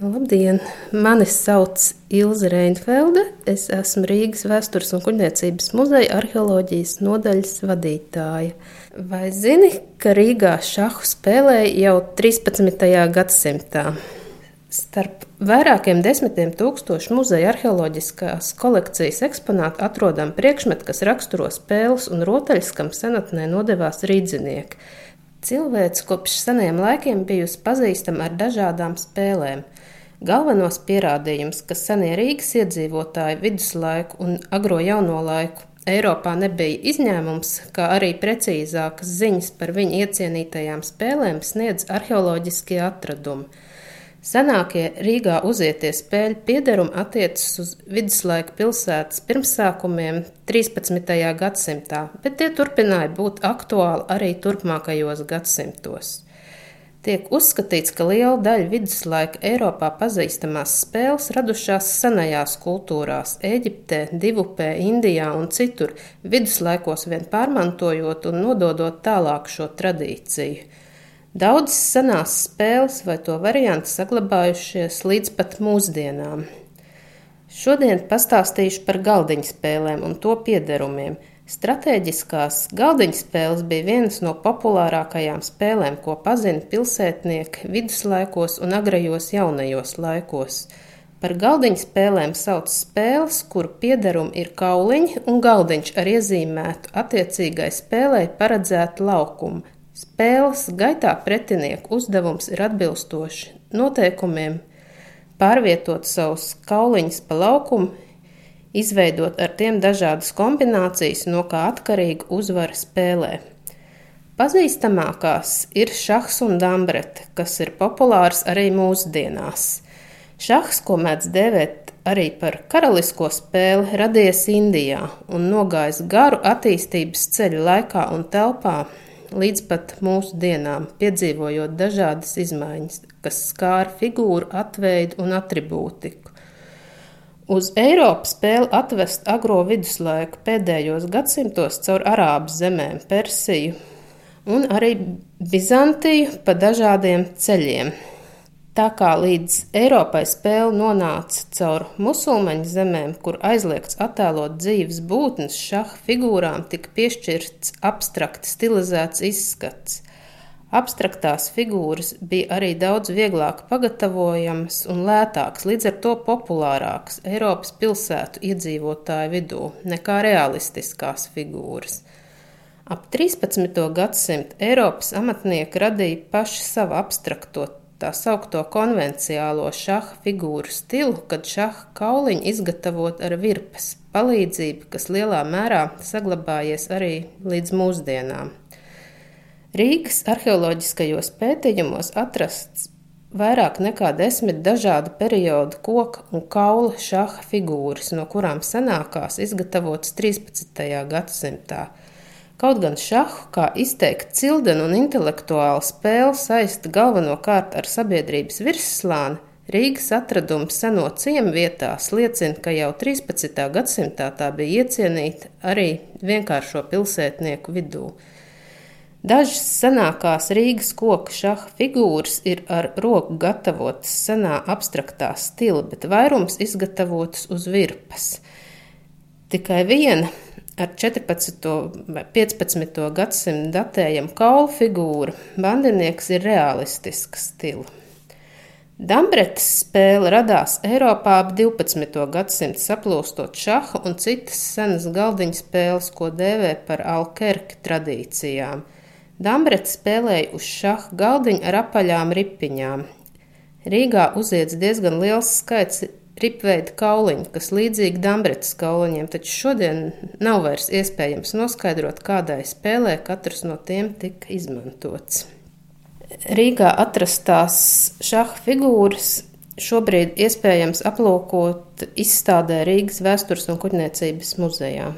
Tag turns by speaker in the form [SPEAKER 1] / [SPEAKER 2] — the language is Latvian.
[SPEAKER 1] Labdien! Mani sauc Ilza Reinfelde. Es esmu Rīgas Vēstures un kuģniecības muzeja arheoloģijas nodaļas vadītāja. Vai zini, ka Rīgā šahu spēlēja jau 13. gadsimtā? Starp vairākiem desmitiem tūkstošu muzeja arheoloģiskās kolekcijas eksponātu atrodam priekšmetu, kas raksturo spēles un rotaļas, kam senatnē nodevās rīdzinieki. Cilvēks kopš seniem laikiem bijusi pazīstama ar dažādām spēlēm. Galvenos pierādījumus, ka senie Rīgas iedzīvotāji viduslaiku un agro jauno laiku Eiropā nebija izņēmums, kā arī precīzākas ziņas par viņu iecienītajām spēlēm sniedz arheoloģiskie atradumi. Senākie Rīgā uzietie spēļu piederumi attiecas uz viduslaiku pilsētas pirmsākumiem 13. gadsimtā, bet tie turpināja būt aktuāli arī turpmākajos gadsimtos. Tiek uzskatīts, ka liela daļa viduslaika Eiropā pazīstamās spēles radušās senajās kultūrās - Eģiptē, Divupē, Indijā un citur, viduslaikos vien pārmantojot un nododot tālāk šo tradīciju. Daudzas senās spēles vai to varianti saglabājušies līdz pat mūsdienām. Šodien pastāstīšu par galdiņu spēlēm un to piederumiem. Stratēģiskās galdiņspēles bija vienas no populārākajām spēlēm, ko pazina pilsētnieki viduslaikos un agrajos jaunajos laikos. Par galdiņu spēlēm sauc spēles, kuru piederumi ir kauliņi un galdiņš ar iezīmētu attiecīgai spēlei paredzētu laukumu. Spēles gaitā pretinieku uzdevums ir atbilstoši noteikumiem pārvietot savus kauliņus pa laukumu, izveidot ar tiem dažādas kombinācijas, no kā atkarīga uzvara spēlē. Pazīstamākās ir šahs un dambrete, kas ir populārs arī mūsdienās. Šahs, ko mēdz dēvēt arī par karalisko spēli, radies Indijā un nogājis garu attīstības ceļu laikā un telpā līdz pat mūsu dienām, piedzīvojot dažādas izmaiņas, kas skāra figūru, atveidu un atribūtiku. Uz Eiropu spēle atvest agro viduslaiku pēdējos gadsimtos caur Arābu zemēm, Persiju un arī Bizantiju pa dažādiem ceļiem. Tā kā līdz Eiropai spēle nonāca caur musulmaņu zemēm, kur aizliegts attēlot dzīves būtnes, šaha figūrām tika piešķirts abstrakti stilizēts izskats. Abstraktās figūras bija arī daudz vieglāk pagatavojamas un lētākas, līdz ar to populārākas Eiropas pilsētu iedzīvotāju vidū nekā realistiskās figūras. Ap 13. gadsimtu Eiropas amatnieki radīja paši savu abstrakto tā saukto konvenciālo šaha figūru stilu, kad šaha kauliņi izgatavot ar virpas palīdzību, kas lielā mērā saglabājies arī līdz mūsdienām. Rīgas arheoloģiskajos pētījumos atrasts vairāk nekā desmit dažādu periodu koka un kaula šaha figūras, no kurām senākās izgatavotas 13. gadsimtā. Kaut gan šahu kā izteikti cildenu un intelektuālu spēli saista galvenokārt ar sabiedrības virsslāni, Rīgas atradums seno ciemu vietās liecina, ka jau 13. gadsimtā tā bija iecienīta arī vienkāršo pilsētnieku vidū. Dažas senākās Rīgas koku šaha figūras ir ar roku gatavotas senā abstraktā stila, bet vairums izgatavotas uz virpas. Tikai viena ar 14. vai 15. gadsimtu datējama kaula figūra, bandinieks ir realistiska stila. Dambretes spēle radās Eiropā ap 12. gadsimtu saplūstot šaha un citas senas galdiņu spēles, ko dēvē par alkerki tradīcijām – Dambrets spēlēja uz šaha galdiņa ar apaļām ripiņām. Rīgā uziedz diezgan liels skaits ripveida kauliņu, kas līdzīgi Dambretas kauliņiem, taču šodien nav vairs iespējams noskaidrot, kādai spēlē katrs no tiem tika izmantots. Rīgā atrastās šaha figūras šobrīd iespējams aplūkot izstādē Rīgas vēstures un kuģniecības muzejā.